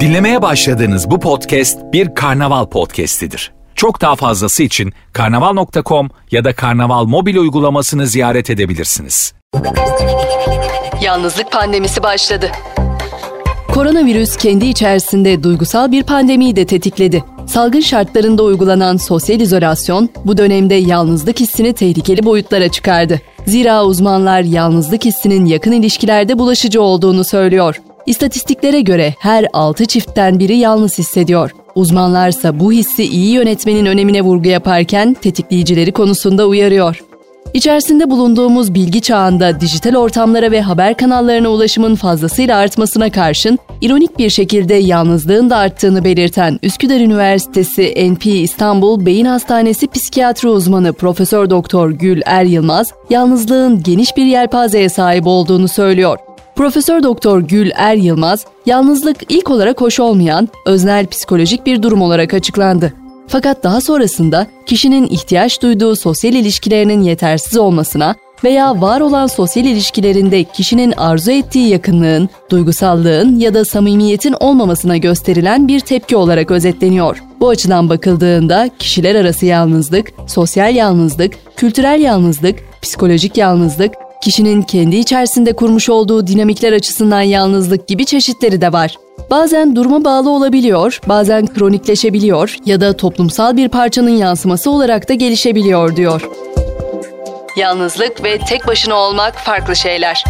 Dinlemeye başladığınız bu podcast bir karnaval podcastidir. Çok daha fazlası için karnaval.com ya da karnaval mobil uygulamasını ziyaret edebilirsiniz. Yalnızlık pandemisi başladı. Koronavirüs kendi içerisinde duygusal bir pandemiyi de tetikledi. Salgın şartlarında uygulanan sosyal izolasyon bu dönemde yalnızlık hissini tehlikeli boyutlara çıkardı. Zira uzmanlar yalnızlık hissinin yakın ilişkilerde bulaşıcı olduğunu söylüyor. İstatistiklere göre her 6 çiftten biri yalnız hissediyor. Uzmanlarsa bu hissi iyi yönetmenin önemine vurgu yaparken tetikleyicileri konusunda uyarıyor. İçerisinde bulunduğumuz bilgi çağında dijital ortamlara ve haber kanallarına ulaşımın fazlasıyla artmasına karşın ironik bir şekilde yalnızlığın da arttığını belirten Üsküdar Üniversitesi NP İstanbul Beyin Hastanesi psikiyatri uzmanı Profesör Doktor Gül Er Yılmaz, yalnızlığın geniş bir yelpazeye sahip olduğunu söylüyor. Profesör Doktor Gül Er Yılmaz, yalnızlık ilk olarak hoş olmayan, öznel psikolojik bir durum olarak açıklandı. Fakat daha sonrasında kişinin ihtiyaç duyduğu sosyal ilişkilerinin yetersiz olmasına veya var olan sosyal ilişkilerinde kişinin arzu ettiği yakınlığın, duygusallığın ya da samimiyetin olmamasına gösterilen bir tepki olarak özetleniyor. Bu açıdan bakıldığında kişiler arası yalnızlık, sosyal yalnızlık, kültürel yalnızlık, psikolojik yalnızlık, kişinin kendi içerisinde kurmuş olduğu dinamikler açısından yalnızlık gibi çeşitleri de var. Bazen duruma bağlı olabiliyor, bazen kronikleşebiliyor ya da toplumsal bir parçanın yansıması olarak da gelişebiliyor diyor. Yalnızlık ve tek başına olmak farklı şeyler.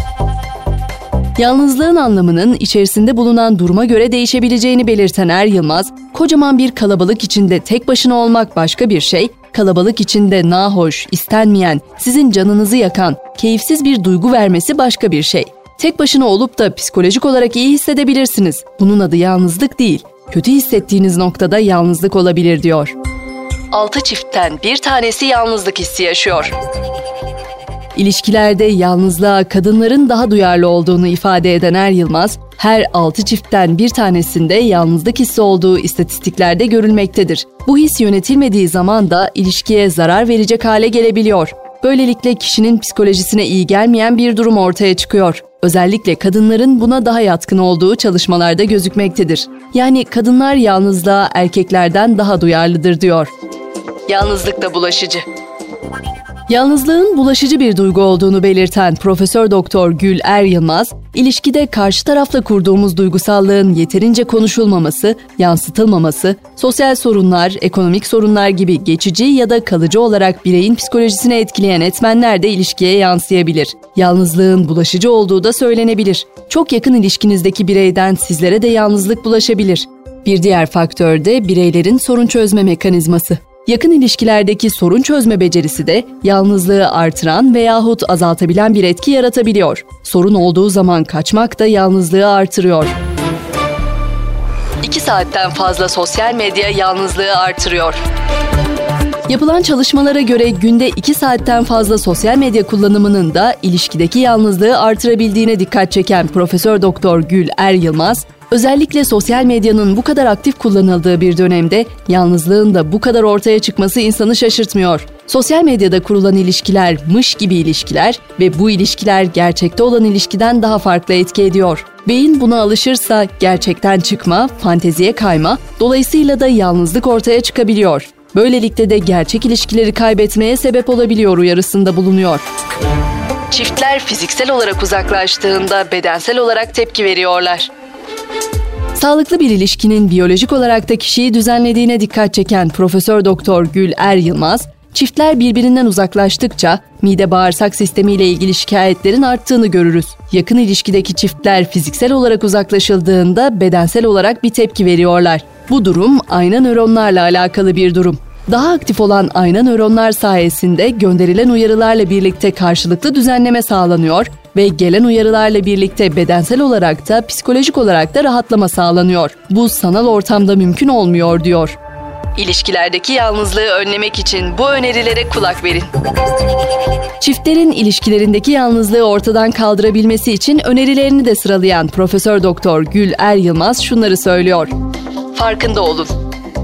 Yalnızlığın anlamının içerisinde bulunan duruma göre değişebileceğini belirten Er Yılmaz, kocaman bir kalabalık içinde tek başına olmak başka bir şey, kalabalık içinde nahoş, istenmeyen, sizin canınızı yakan, keyifsiz bir duygu vermesi başka bir şey. Tek başına olup da psikolojik olarak iyi hissedebilirsiniz. Bunun adı yalnızlık değil. Kötü hissettiğiniz noktada yalnızlık olabilir diyor. 6 çiftten bir tanesi yalnızlık hissi yaşıyor. İlişkilerde yalnızlığa kadınların daha duyarlı olduğunu ifade eden Er Yılmaz, her 6 çiftten bir tanesinde yalnızlık hissi olduğu istatistiklerde görülmektedir. Bu his yönetilmediği zaman da ilişkiye zarar verecek hale gelebiliyor. Böylelikle kişinin psikolojisine iyi gelmeyen bir durum ortaya çıkıyor. Özellikle kadınların buna daha yatkın olduğu çalışmalarda gözükmektedir. Yani kadınlar yalnızlığa erkeklerden daha duyarlıdır diyor. Yalnızlık da bulaşıcı. Yalnızlığın bulaşıcı bir duygu olduğunu belirten Profesör Doktor Gül Er Yılmaz, ilişkide karşı tarafla kurduğumuz duygusallığın yeterince konuşulmaması, yansıtılmaması, sosyal sorunlar, ekonomik sorunlar gibi geçici ya da kalıcı olarak bireyin psikolojisine etkileyen etmenler de ilişkiye yansıyabilir. Yalnızlığın bulaşıcı olduğu da söylenebilir. Çok yakın ilişkinizdeki bireyden sizlere de yalnızlık bulaşabilir. Bir diğer faktör de bireylerin sorun çözme mekanizması. Yakın ilişkilerdeki sorun çözme becerisi de yalnızlığı artıran veyahut azaltabilen bir etki yaratabiliyor. Sorun olduğu zaman kaçmak da yalnızlığı artırıyor. 2 saatten fazla sosyal medya yalnızlığı artırıyor. Yapılan çalışmalara göre günde 2 saatten fazla sosyal medya kullanımının da ilişkideki yalnızlığı artırabildiğine dikkat çeken Profesör Doktor Gül Er Yılmaz, Özellikle sosyal medyanın bu kadar aktif kullanıldığı bir dönemde yalnızlığın da bu kadar ortaya çıkması insanı şaşırtmıyor. Sosyal medyada kurulan ilişkiler mış gibi ilişkiler ve bu ilişkiler gerçekte olan ilişkiden daha farklı etki ediyor. Beyin buna alışırsa gerçekten çıkma, fanteziye kayma, dolayısıyla da yalnızlık ortaya çıkabiliyor. Böylelikle de gerçek ilişkileri kaybetmeye sebep olabiliyor uyarısında bulunuyor. Çiftler fiziksel olarak uzaklaştığında bedensel olarak tepki veriyorlar. Sağlıklı bir ilişkinin biyolojik olarak da kişiyi düzenlediğine dikkat çeken Profesör Doktor Gül Er Yılmaz, çiftler birbirinden uzaklaştıkça mide bağırsak sistemiyle ilgili şikayetlerin arttığını görürüz. Yakın ilişkideki çiftler fiziksel olarak uzaklaşıldığında bedensel olarak bir tepki veriyorlar. Bu durum ayna nöronlarla alakalı bir durum. Daha aktif olan ayna nöronlar sayesinde gönderilen uyarılarla birlikte karşılıklı düzenleme sağlanıyor ve gelen uyarılarla birlikte bedensel olarak da psikolojik olarak da rahatlama sağlanıyor. Bu sanal ortamda mümkün olmuyor diyor. İlişkilerdeki yalnızlığı önlemek için bu önerilere kulak verin. Çiftlerin ilişkilerindeki yalnızlığı ortadan kaldırabilmesi için önerilerini de sıralayan Profesör Doktor Gül Er Yılmaz şunları söylüyor. Farkında olun.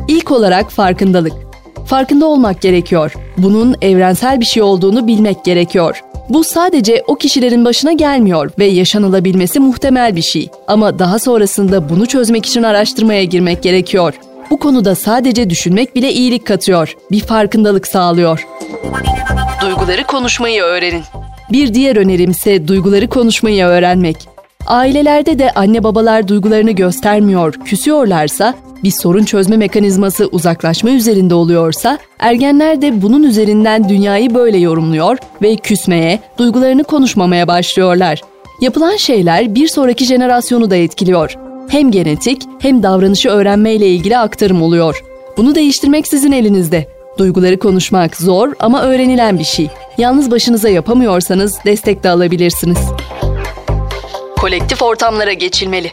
İlk olarak farkındalık. Farkında olmak gerekiyor. Bunun evrensel bir şey olduğunu bilmek gerekiyor. Bu sadece o kişilerin başına gelmiyor ve yaşanılabilmesi muhtemel bir şey. Ama daha sonrasında bunu çözmek için araştırmaya girmek gerekiyor. Bu konuda sadece düşünmek bile iyilik katıyor, bir farkındalık sağlıyor. Duyguları konuşmayı öğrenin. Bir diğer önerim ise duyguları konuşmayı öğrenmek. Ailelerde de anne babalar duygularını göstermiyor, küsüyorlarsa, bir sorun çözme mekanizması uzaklaşma üzerinde oluyorsa, ergenler de bunun üzerinden dünyayı böyle yorumluyor ve küsmeye, duygularını konuşmamaya başlıyorlar. Yapılan şeyler bir sonraki jenerasyonu da etkiliyor. Hem genetik hem davranışı öğrenmeyle ilgili aktarım oluyor. Bunu değiştirmek sizin elinizde. Duyguları konuşmak zor ama öğrenilen bir şey. Yalnız başınıza yapamıyorsanız destek de alabilirsiniz. Kolektif ortamlara geçilmeli.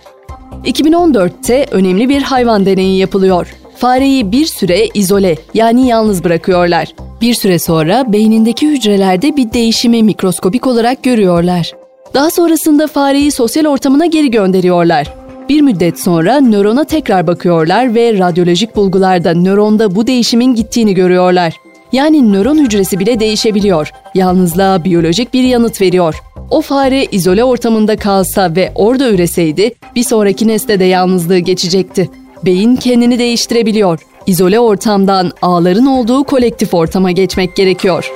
2014'te önemli bir hayvan deneyi yapılıyor. Fareyi bir süre izole yani yalnız bırakıyorlar. Bir süre sonra beynindeki hücrelerde bir değişimi mikroskopik olarak görüyorlar. Daha sonrasında fareyi sosyal ortamına geri gönderiyorlar. Bir müddet sonra nörona tekrar bakıyorlar ve radyolojik bulgularda nöronda bu değişimin gittiğini görüyorlar. Yani nöron hücresi bile değişebiliyor. Yalnızlığa biyolojik bir yanıt veriyor. O fare izole ortamında kalsa ve orada üreseydi bir sonraki nesle de yalnızlığı geçecekti. Beyin kendini değiştirebiliyor. İzole ortamdan ağların olduğu kolektif ortama geçmek gerekiyor.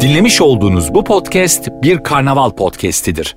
Dinlemiş olduğunuz bu podcast bir karnaval podcastidir.